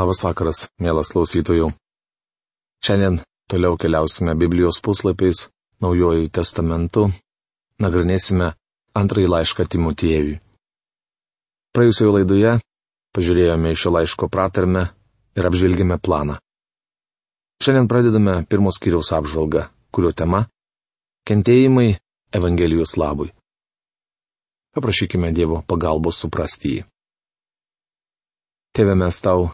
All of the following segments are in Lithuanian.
Labas vakaras, mielas klausytojų. Šiandien toliau keliausime Biblijos puslapiais, Naujojų testamentu, nagrinėsime antrąjį laišką Timotiejui. Praėjusioje laidoje pažiūrėjome šio laiško pratarmę ir apžvelgėme planą. Šiandien pradedame pirmos kiriaus apžvalgą, kurio tema - kentėjimai Evangelijos labui. Paprašykime Dievo pagalbos suprasti jį. Tėve mes tau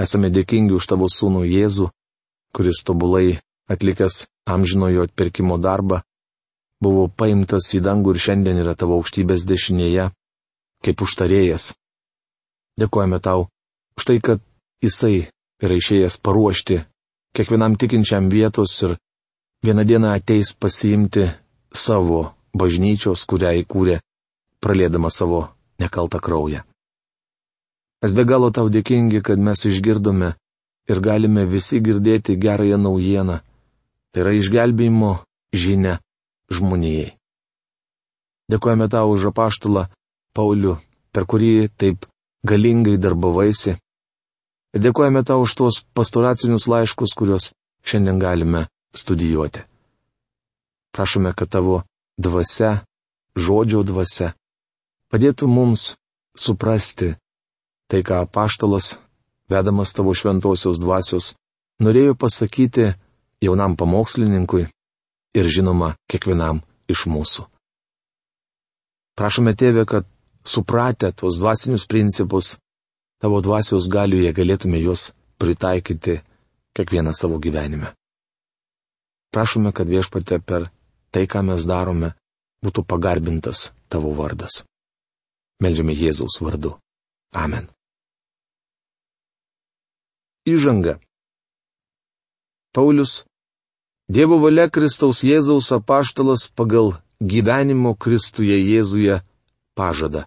esame dėkingi už tavo sūnų Jėzų, kuris tobulai atlikęs amžinojo atpirkimo darbą, buvo paimtas į dangų ir šiandien yra tavo aukštybės dešinėje, kaip užtarėjas. Dėkojame tau už tai, kad jisai yra išėjęs paruošti kiekvienam tikinčiam vietos ir vieną dieną ateis pasiimti savo bažnyčios, kurią įkūrė, pralėdama savo nekaltą kraują. Mes be galo tau dėkingi, kad mes išgirdome ir galime visi girdėti gerąją naujieną. Tai yra išgelbėjimo žinia žmonijai. Dėkojame tau už apaštulą Paulių, per kurį taip galingai darbavaisi. Ir dėkojame tau už tuos pastoracinius laiškus, kuriuos šiandien galime studijuoti. Prašome, kad tavo dvasia, žodžio dvasia, padėtų mums suprasti Tai, ką paštalas, vedamas tavo šventosios dvasios, norėjo pasakyti jaunam pamokslininkui ir žinoma kiekvienam iš mūsų. Prašome tėvę, kad supratę tuos dvasinius principus, tavo dvasios galioje galėtume juos pritaikyti kiekvieną savo gyvenime. Prašome, kad viešpate per tai, ką mes darome, būtų pagarbintas tavo vardas. Meldžiame Jėzaus vardu. Amen. Įžanga. Paulius. Dievo valia Kristaus Jėzaus apaštalas pagal gyvenimo Kristuje Jėzuje pažada.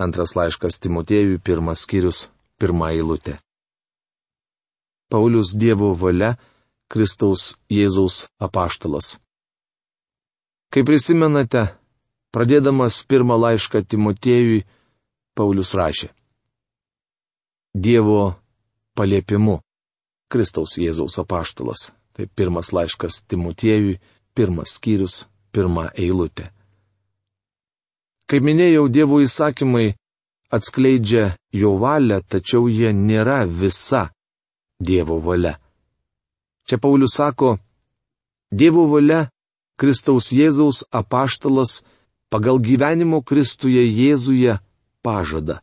Antras laiškas Timotėjui, pirmas skyrius, pirmą eilutę. Paulius Dievo valia Kristaus Jėzaus apaštalas. Kaip prisimenate, pradėdamas pirmą laišką Timotėjui, Paulius rašė. Dievo paliepimu. Kristaus Jėzaus apaštalas. Tai pirmas laiškas Timotiejui, pirmas skyrius, pirma eilutė. Kaip minėjau, Dievo įsakymai atskleidžia jo valią, tačiau jie nėra visa Dievo valia. Čia Paulius sako, Dievo valia Kristaus Jėzaus apaštalas pagal gyvenimo Kristuje Jėzuje pažada.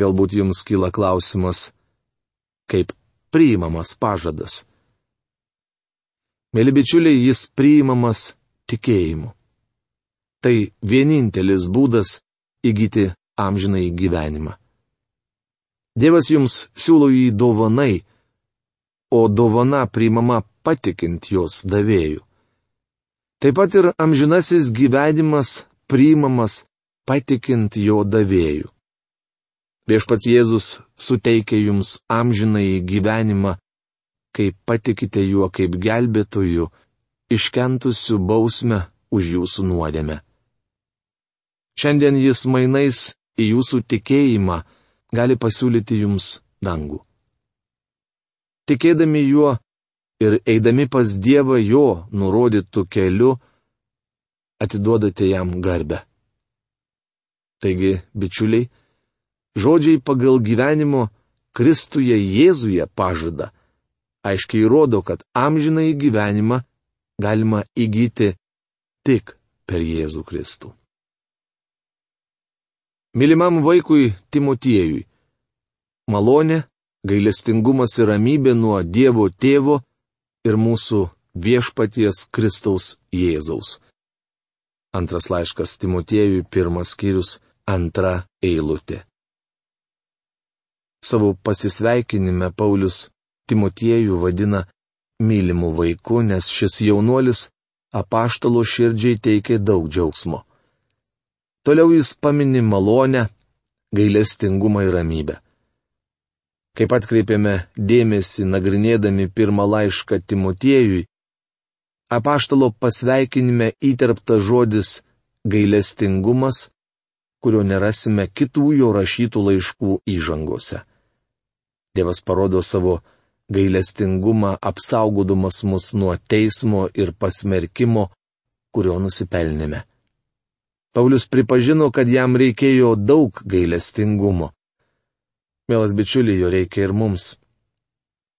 Galbūt jums kyla klausimas, kaip priimamas pažadas. Mėly bičiuliai, jis priimamas tikėjimu. Tai vienintelis būdas įgyti amžinai gyvenimą. Dievas jums siūlo jį dovanai, o dovana priimama patikint jos davėjų. Taip pat ir amžinasis gyvenimas priimamas patikint jo davėjų. Viešpats Jėzus suteikia jums amžinai gyvenimą, kai patikite juo kaip gelbėtoju, iškentusiu bausmę už jūsų nuodėmę. Šiandien jis mainais į jūsų tikėjimą gali pasiūlyti jums dangų. Tikėdami juo ir eidami pas Dievą jo nurodytų keliu, atiduodate jam garbę. Taigi, bičiuliai, Žodžiai pagal gyvenimo Kristuje Jėzuje pažada aiškiai rodo, kad amžinai gyvenimą galima įgyti tik per Jėzų Kristų. Mylimam vaikui Timotiejui. Malonė, gailestingumas ir ramybė nuo Dievo tėvo ir mūsų viešpaties Kristaus Jėzaus. Antras laiškas Timotiejui, pirmas skyrius, antra eilutė. Savo pasisveikinime Paulius Timotiejų vadina mylimu vaiku, nes šis jaunuolis apaštalo širdžiai teikė daug džiaugsmo. Toliau jis pamini malonę, gailestingumą ir ramybę. Kaip atkreipėme dėmesį nagrinėdami pirmą laišką Timotiejui, apaštalo pasveikinime įterpta žodis gailestingumas, kurio nerasime kitų jo rašytų laiškų įžangose. Dievas parodo savo gailestingumą apsaugodamas mus nuo teismo ir pasmerkimo, kurio nusipelnėme. Paulius pripažino, kad jam reikėjo daug gailestingumo. Mielas bičiuliai, jo reikia ir mums.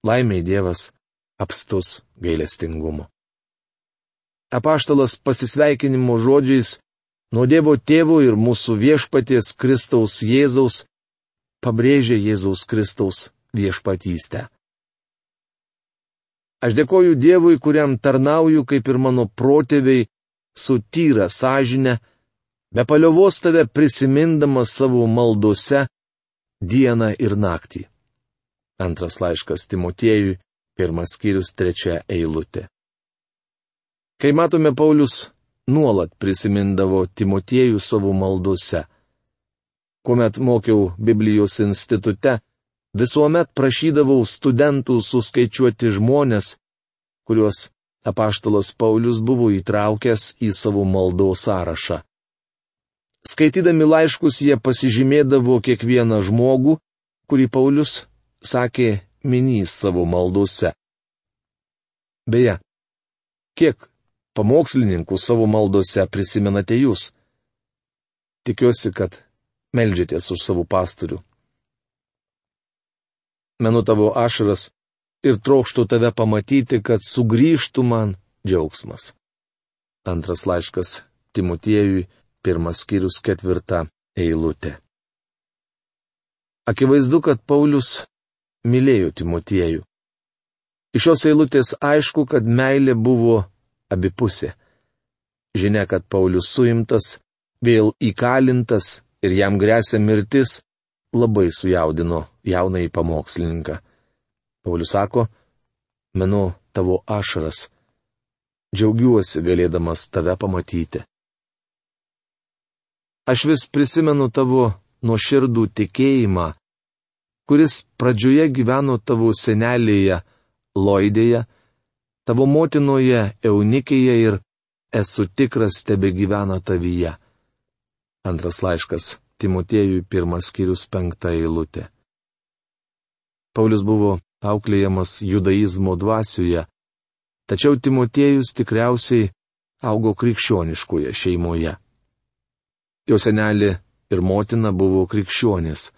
Laimiai Dievas apstus gailestingumo. Apaštalas pasisveikinimo žodžiais nuo Dievo tėvų ir mūsų viešpaties Kristaus Jėzaus pabrėžė Jėzaus Kristaus viešpatystę. Aš dėkoju Dievui, kuriam tarnauju kaip ir mano protėviai, su tyra sąžinė, be paliovos tave prisimindamas savo maldose dieną ir naktį. Antras laiškas Timotiejui, pirmas skyrius, trečia eilutė. Kai matome, Paulius nuolat prisimindavo Timotiejų savo maldose. Kuomet mokiau Biblijos institute, visuomet prašydavau studentų suskaičiuoti žmonės, kuriuos apaštalas Paulius buvo įtraukęs į savo maldos sąrašą. Skaitydami laiškus jie pasižymėdavo kiekvieną žmogų, kurį Paulius sakė minys savo maldose. Beje, kiek pamokslininkų savo maldose prisimenate jūs? Tikiuosi, kad melžiatės už savo pastorių menu tavo ašaras ir trokštų tave pamatyti, kad sugrįžtų man džiaugsmas. Antras laiškas Timotiejui, pirmas skyrius ketvirta eilutė. Akivaizdu, kad Paulius mylėjo Timotiejų. Iš šios eilutės aišku, kad meilė buvo abipusė. Žinia, kad Paulius suimtas, vėl įkalintas ir jam grėsia mirtis, labai sujaudino jaunąjį pamokslininką. Paulius sako, menu tavo ašaras. Džiaugiuosi galėdamas tave pamatyti. Aš vis prisimenu tavo nuoširdų tikėjimą, kuris pradžioje gyveno tavo senelėje, Loidėje, tavo motinoje Eunikėje ir esu tikras tebe gyvena tavyje. Antras laiškas Timotiejui pirmas skyrius penktą eilutę. Paulius buvo auklėjamas judaizmo dvasioje, tačiau Timotiejus tikriausiai augo krikščioniškoje šeimoje. Jo senelė ir motina buvo krikščionis.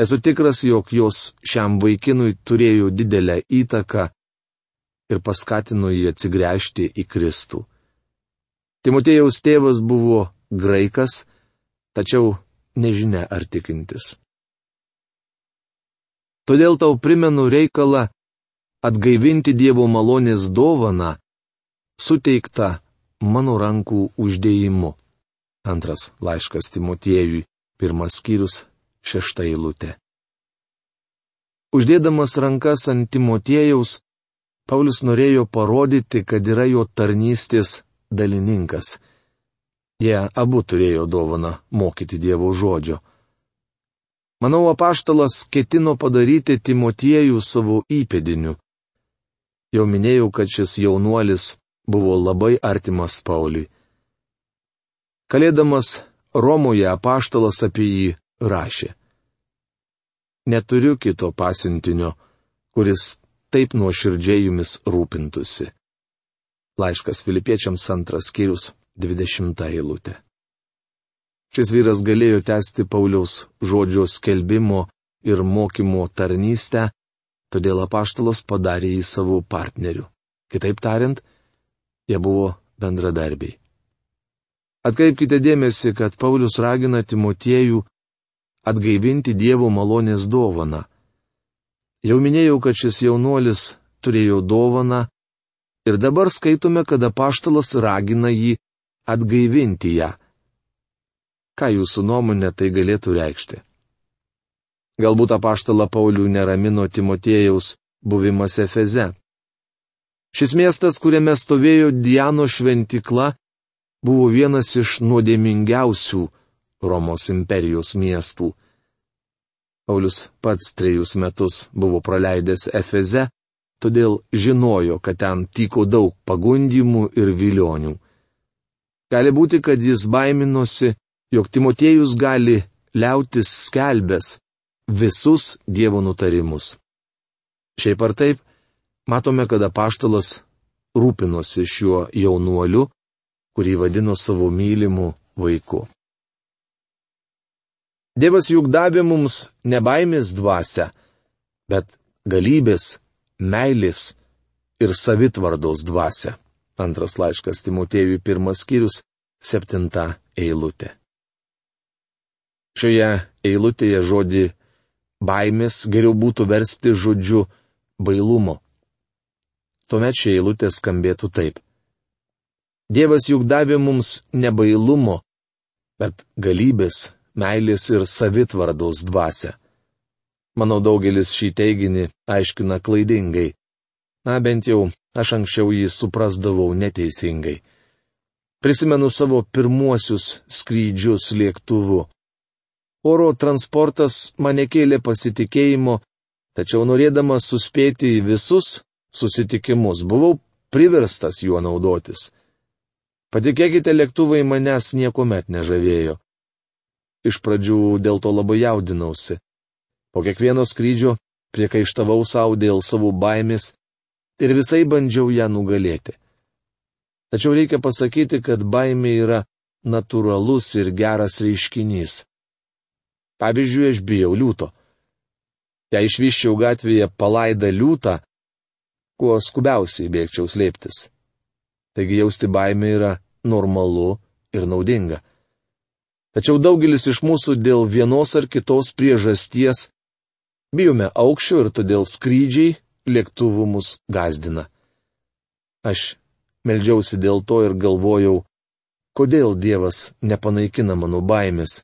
Esu tikras, jog jos šiam vaikinui turėjo didelę įtaką ir paskatino jį atsigręžti į Kristų. Timotėjaus tėvas buvo graikas, tačiau nežinia ar tikintis. Todėl tau primenu reikalą atgaivinti Dievo malonės dovaną, suteiktą mano rankų uždėjimu. Antras laiškas Timotiejui, pirmas skyrius, šešta eilutė. Uždėdamas rankas ant Timotiejaus, Paulius norėjo parodyti, kad yra jo tarnystės dalininkas. Jie abu turėjo dovaną mokyti Dievo žodžio. Manau, apaštalas ketino padaryti Timotiejų savo įpėdiniu. Jau minėjau, kad šis jaunuolis buvo labai artimas Pauliui. Kalėdamas Romoje apaštalas apie jį rašė. Neturiu kito pasiuntinio, kuris taip nuoširdžiai jumis rūpintusi. Laiškas Filipiečiams antras skyrius 20 eilutė. Šis vyras galėjo tęsti Pauliaus žodžio skelbimo ir mokymo tarnystę, todėl apaštalas padarė jį savo partneriu. Kitaip tariant, jie buvo bendradarbiai. Atkreipkite dėmesį, kad Paulius ragina Timotiejų atgaivinti Dievo malonės dovaną. Jau minėjau, kad šis jaunuolis turėjo dovaną ir dabar skaitome, kad apaštalas ragina jį atgaivinti ją. Ką jūsų nuomonė tai galėtų reikšti? Galbūt apaštalą Paulių neramino Timotėjaus buvimas Efeze. Šis miestas, kuriame stovėjo Diano šventikla, buvo vienas iš nuodėmingiausių Romos imperijos miestų. Paulius pats trejus metus buvo praleidęs Efeze, todėl žinojo, kad ten tyko daug pagundimų ir vilionių. Gali būti, kad jis baiminosi, jog Timotiejus gali liautis skelbęs, visus Dievo nutarimus. Šiaip ar taip, matome, kad apaštalas rūpinosi šiuo jaunuoliu, kurį vadino savo mylimu vaiku. Dievas juk davė mums ne baimės dvasę, bet galybės, meilės ir savitvardos dvasę. Antras laiškas Timotėjui pirmas skyrius, septinta eilutė. Šioje eilutėje žodį baimės geriau būtų versti žodžiu bailumo. Tuomet ši eilutė skambėtų taip. Dievas juk davė mums ne bailumo, bet galybės, meilės ir savitvardos dvasę. Manau, daugelis šį teiginį aiškina klaidingai. Na bent jau aš anksčiau jį suprasdavau neteisingai. Prisimenu savo pirmuosius skrydžius lėktuvu. Oro transportas mane kėlė pasitikėjimo, tačiau norėdamas suspėti į visus susitikimus, buvau priverstas juo naudotis. Patikėkite, lėktuvai manęs niekuomet nežavėjo. Iš pradžių dėl to labai jaudinausi. Po kiekvieno skrydžio priekaištavau savo dėl savo baimės ir visai bandžiau ją nugalėti. Tačiau reikia pasakyti, kad baimė yra natūralus ir geras reiškinys. Pavyzdžiui, aš bijau liūto. Jei išvyščiau gatvėje palaidą liūtą, kuo skubiausiai bėgčiau slėptis. Taigi jausti baimę yra normalu ir naudinga. Tačiau daugelis iš mūsų dėl vienos ar kitos priežasties bijome aukščio ir todėl skrydžiai lėktuvų mus gazdina. Aš melžiausi dėl to ir galvojau, kodėl Dievas nepanaikina mano baimės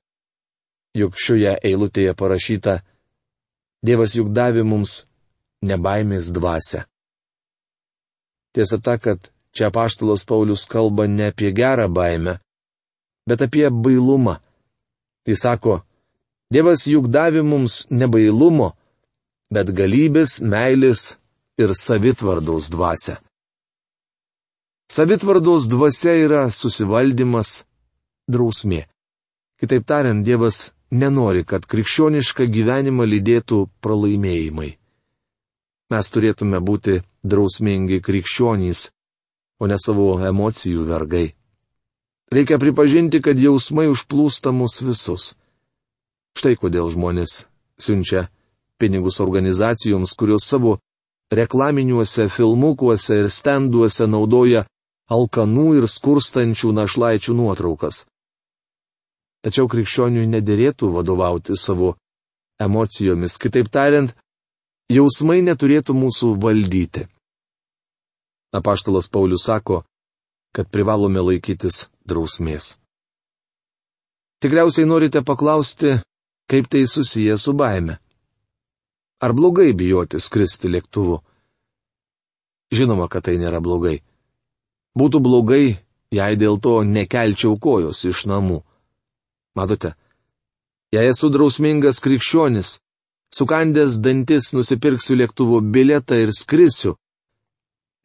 juk šioje eilutėje parašyta, Dievas juk davė mums nebaimės dvasę. Tiesa ta, kad čia paštalas Paulius kalba ne apie gerą baimę, bet apie bailumą. Jis sako, Dievas juk davė mums nebailumo, bet galybės, meilės ir savitvardos dvasę. Savitvardos dvasia yra susivaldymas, drausmė. Kitaip tariant, Dievas nenori, kad krikščionišką gyvenimą lydėtų pralaimėjimai. Mes turėtume būti drausmingi krikščionys, o ne savo emocijų vergai. Reikia pripažinti, kad jausmai užplūsta mus visus. Štai kodėl žmonės siunčia pinigus organizacijoms, kurios savo reklaminiuose filmukuose ir stenduose naudoja alkanų ir skurstančių našlaičių nuotraukas. Tačiau krikščioniui nederėtų vadovauti savo emocijomis, kitaip tariant, jausmai neturėtų mūsų valdyti. Apaštalas Paulius sako, kad privalome laikytis drausmės. Tikriausiai norite paklausti, kaip tai susiję su baime. Ar blogai bijoti skristi lėktuvu? Žinoma, kad tai nėra blogai. Būtų blogai, jei dėl to nekelčiau kojos iš namų. Matote, jei esu drausmingas krikščionis, sukandęs dantis nusipirksiu lėktuvo bilietą ir skrisiu,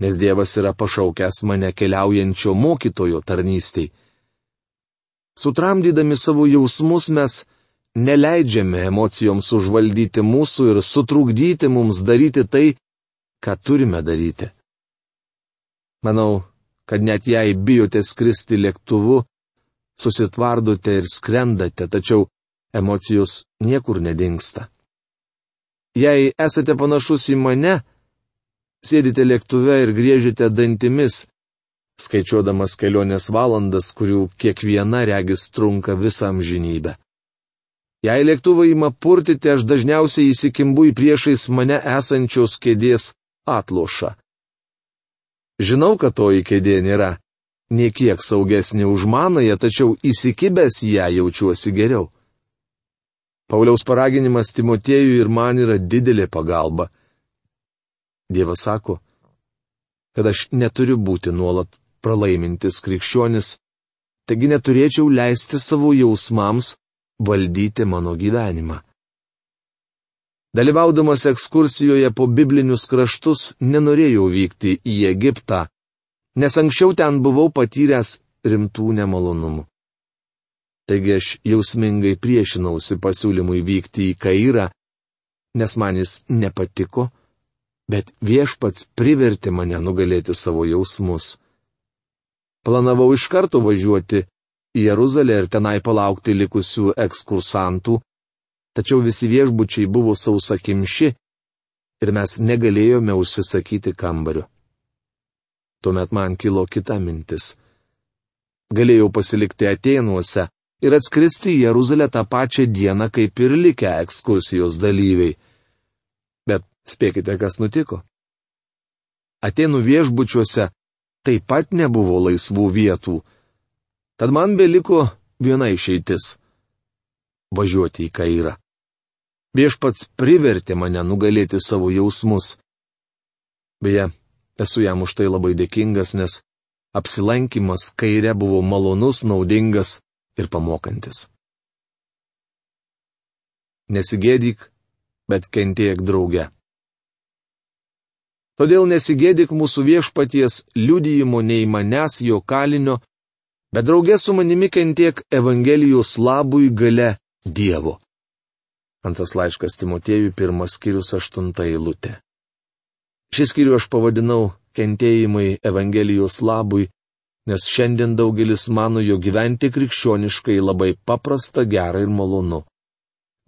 nes Dievas yra pašaukęs mane keliaujančio mokytojo tarnystei. Sutramdydami savo jausmus mes neleidžiame emocijoms užvaldyti mūsų ir sutrukdyti mums daryti tai, ką turime daryti. Manau, kad net jei bijote skristi lėktuvu, susitvardote ir skrendate, tačiau emocijos niekur nedingsta. Jei esate panašus į mane, sėdite lėktuve ir griežite dantimis, skaičiuodamas kelionės valandas, kurių kiekviena regis trunka visą amžinybę. Jei lėktuvą įma purtyti, aš dažniausiai įsikimbu į priešais mane esančios kėdės atlošą. Žinau, kad toji kėdė nėra niekiek saugesnė už manąją, tačiau įsikibęs ją jaučiuosi geriau. Pauliaus paraginimas Timotėjui ir man yra didelė pagalba. Dievas sako, kad aš neturiu būti nuolat pralaimintis krikščionis, taigi neturėčiau leisti savo jausmams valdyti mano gyvenimą. Dalyvaudamas ekskursijoje po biblinius kraštus nenorėjau vykti į Egiptą, nes anksčiau ten buvau patyręs rimtų nemalonumų. Taigi aš jausmingai priešinausi pasiūlymui vykti į Kairą nes man jis nepatiko, bet viešpats privertė mane nugalėti savo jausmus. Planavau iš karto važiuoti į Jeruzalę ir tenai palaukti likusių ekskursantų, tačiau visi viešbučiai buvo sausakimši ir mes negalėjome užsisakyti kambario. Tuomet man kilo kita mintis. Galėjau pasilikti Atenuose ir atskristi į Jeruzalę tą pačią dieną, kaip ir likę ekskursijos dalyviai. Bet spėkite, kas nutiko. Atenų viešbučiuose taip pat nebuvo laisvų vietų. Tad man beliko viena išeitis - važiuoti į Kairą. Viešpats privertė mane nugalėti savo jausmus. Beje, esu jam už tai labai dėkingas, nes apsilankimas kaire buvo malonus, naudingas ir pamokantis. Nesigėdyk, bet kentiek drauge. Todėl nesigėdyk mūsų viešpaties liudijimo nei manęs jo kalinio, bet drauge su manimi kentiek Evangelijos labui gale Dievo. Antras laiškas Timotiejui, pirmas skyrius, aštunta eilutė. Šį skyrių aš pavadinau kentėjimai Evangelijos labui, nes šiandien daugelis mano, jo gyventi krikščioniškai labai paprasta, gera ir malonu.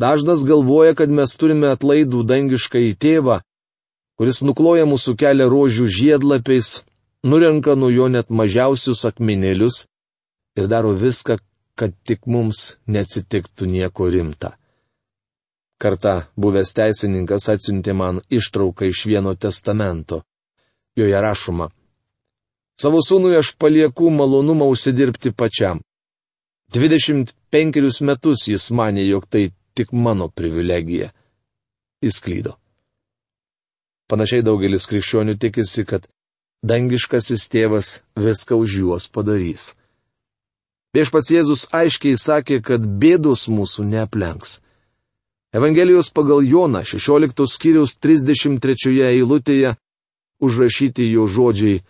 Dažnas galvoja, kad mes turime atlaidų dangišką į tėvą, kuris nukloja mūsų kelią rožių žiedlapiais, nurenka nuo jo net mažiausius akmenėlius ir daro viską, kad tik mums neatsitiktų nieko rimta. Karta buvęs teisininkas atsiuntė man ištrauką iš vieno testamento. Joje rašoma. Savo sūnui aš palieku malonumą užsidirbti pačiam. 25 metus jis mane, jog tai tik mano privilegija. Jis klydo. Panašiai daugelis krikščionių tikisi, kad dangiškasis tėvas viską už juos padarys. Viešpats Jėzus aiškiai sakė, kad bėdos mūsų neaplenks. Evangelijos pagal Joną 16 skyriaus 33 eilutėje užrašyti jo žodžiai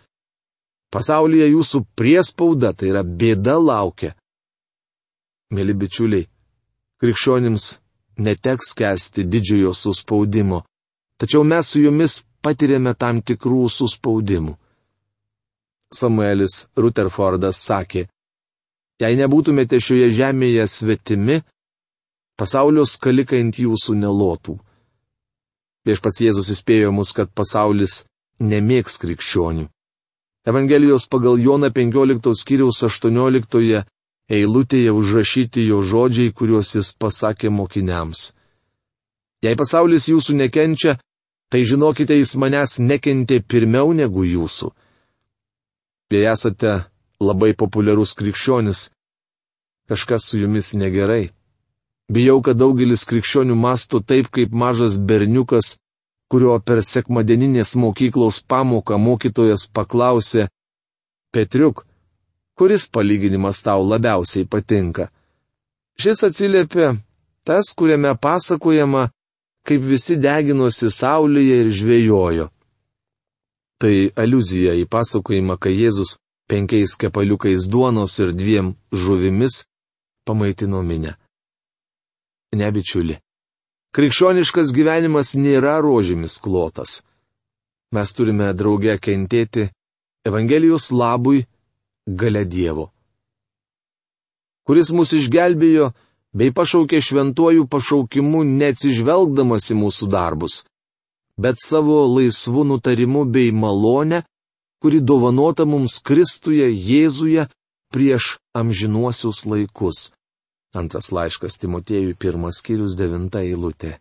Pasaulyje jūsų priespauda, tai yra bėda laukia. Mėly bičiuliai, krikščionims neteks kesti didžiojo suspaudimo, tačiau mes su jumis patiriame tam tikrų suspaudimų. Samuelis Rutherfordas sakė, jei nebūtumėte šioje žemėje svetimi, pasaulio skalikai ant jūsų nelotų. Viešpats Jėzus įspėjo mus, kad pasaulis nemėgs krikščionių. Evangelijos pagal Joną 15 skyriaus 18 eilutėje užrašyti jo žodžiai, kuriuos jis pasakė mokiniams. Jei pasaulis jūsų nekenčia, tai žinokite, jis manęs nekentė pirmiau negu jūsų. Jei esate labai populiarus krikščionis, kažkas su jumis negerai. Bijau, kad daugelis krikščionių mastų taip kaip mažas berniukas, kurio per sekmadieninės mokyklos pamoką mokytojas paklausė, Petriuk, kuris palyginimas tau labiausiai patinka? Šis atsiliepė, tas, kuriame pasakojama, kaip visi deginosi saulėje ir žvėjojo. Tai aluzija į pasakojimą, kai Jėzus penkiais kepaliukais duonos ir dviem žuvimis pamaitino minę ne bičiuli. Krikščioniškas gyvenimas nėra rožėmis klotas. Mes turime drauge kentėti Evangelijos labui gale Dievo, kuris mus išgelbėjo bei pašaukė šventuoju pašaukimu neatsižvelgdamas į mūsų darbus, bet savo laisvų nutarimų bei malonę, kuri dovanota mums Kristuje Jėzuje prieš amžinuosius laikus. Antras laiškas Timotėjui pirmas skyrius devinta eilutė.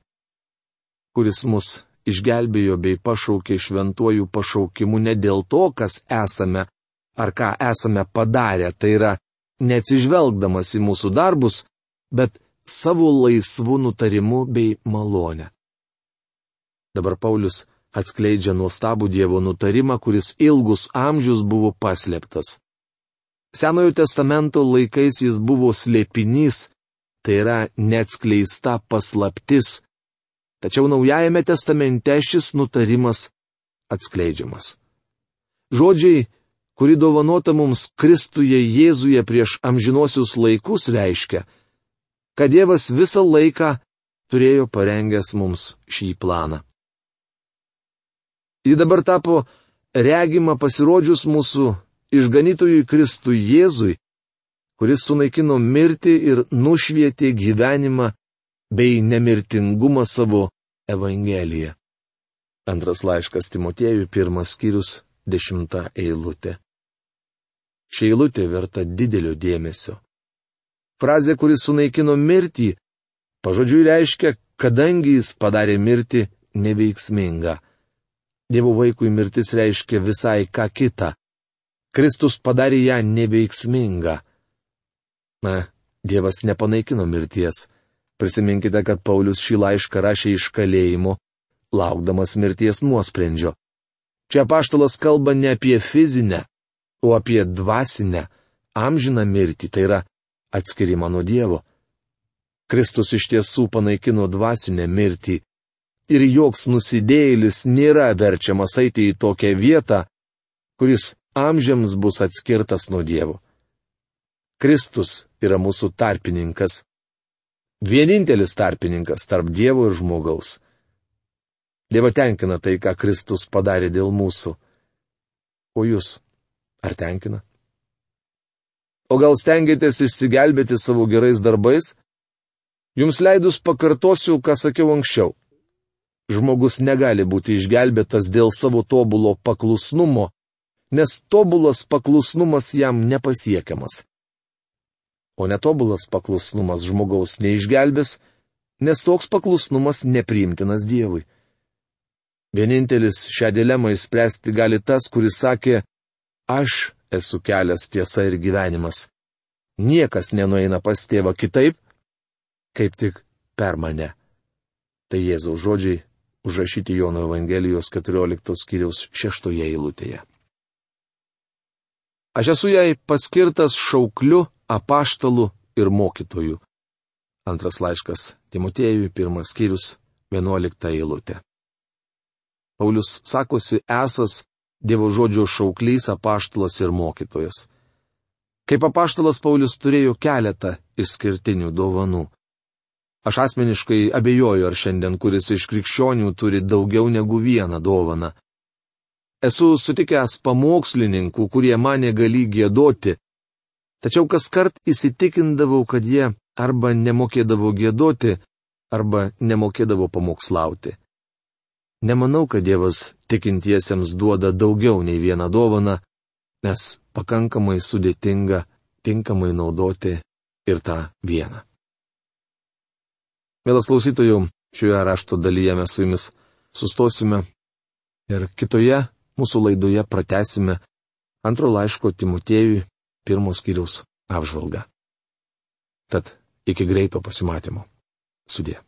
Kuris mus išgelbėjo bei pašaukė šventuoju pašaukimu ne dėl to, kas esame ar ką esame padarę, tai yra neatsižvelgdamas į mūsų darbus, bet savo laisvų nutarimų bei malonę. Dabar Paulius atskleidžia nuostabų Dievo nutarimą, kuris ilgus amžius buvo paslėptas. Senojo testamento laikais jis buvo slėpinys, tai yra neatskleista paslaptis, tačiau Naujajame testamente šis nutarimas atskleidžiamas. Žodžiai, kuri dovanota mums Kristuje Jėzuje prieš amžinosius laikus reiškia, kad Dievas visą laiką turėjo parengęs mums šį planą. Ji dabar tapo regima pasirodžius mūsų išganytojui Kristui Jėzui, kuris sunaikino mirtį ir nušvietė gyvenimą bei nemirtingumą savo Evangeliją. Antras laiškas Timotiejui, pirmas skyrius, dešimta eilutė. Ši eilutė verta didelio dėmesio. Frazė, kuris sunaikino mirtį, pažodžiui reiškia, kadangi jis padarė mirtį neveiksmingą. Dievo vaikui mirtis reiškia visai ką kitą. Kristus padarė ją neveiksmingą. Na, Dievas nepanaikino mirties. Prisiminkite, kad Paulius šį laišką rašė iš kalėjimo, laukdamas mirties nuosprendžio. Čia paštalas kalba ne apie fizinę, o apie dvasinę, amžiną mirtį, tai yra atskirimą nuo Dievo. Kristus iš tiesų panaikino dvasinę mirtį ir joks nusidėjėlis nėra verčiamas eiti į tokią vietą, kuris amžiams bus atskirtas nuo Dievo. Kristus yra mūsų tarpininkas. Vienintelis tarpininkas tarp Dievo ir žmogaus. Dievo tenkina tai, ką Kristus padarė dėl mūsų. O jūs, ar tenkina? O gal stengiatės išsigelbėti savo gerais darbais? Jums leidus pakartosiu, ką sakiau anksčiau. Žmogus negali būti išgelbėtas dėl savo tobulo paklusnumo, nes tobulas paklusnumas jam nepasiekiamas. O netobulas paklusnumas žmogaus neišgelbės, nes toks paklusnumas nepriimtinas Dievui. Vienintelis šią dilemą įspręsti gali tas, kuris sakė, aš esu kelias tiesa ir gyvenimas. Niekas nenueina pas tėvą kitaip, kaip tik per mane. Tai Jėzaus žodžiai užrašyti Jono Evangelijos 14 skyriaus 6 eilutėje. Aš esu jai paskirtas šaukliu, apaštalu ir mokytoju. Antras laiškas Timotėjui, pirmas skyrius, 11 eilutė. Paulius sakosi esas Dievo žodžio šauklys, apaštalas ir mokytojas. Kaip apaštalas Paulius turėjo keletą išskirtinių dovanų. Aš asmeniškai abejoju, ar šiandien kuris iš krikščionių turi daugiau negu vieną dovaną. Esu sutikęs pamokslininkų, kurie mane gali gėdoti, tačiau kas kart įsitikindavau, kad jie arba nemokėdavo gėdoti, arba nemokėdavo pamokslauti. Nemanau, kad Dievas tikintiesiems duoda daugiau nei vieną dovaną, nes pakankamai sudėtinga tinkamai naudoti ir tą vieną. Mielas klausytojų, šioje rašto dalyje mes su jumis sustosime ir kitoje mūsų laidoje pratesime antro laiško Timotėjui pirmos kiriaus apžvalgą. Tad iki greito pasimatymo. Sudė.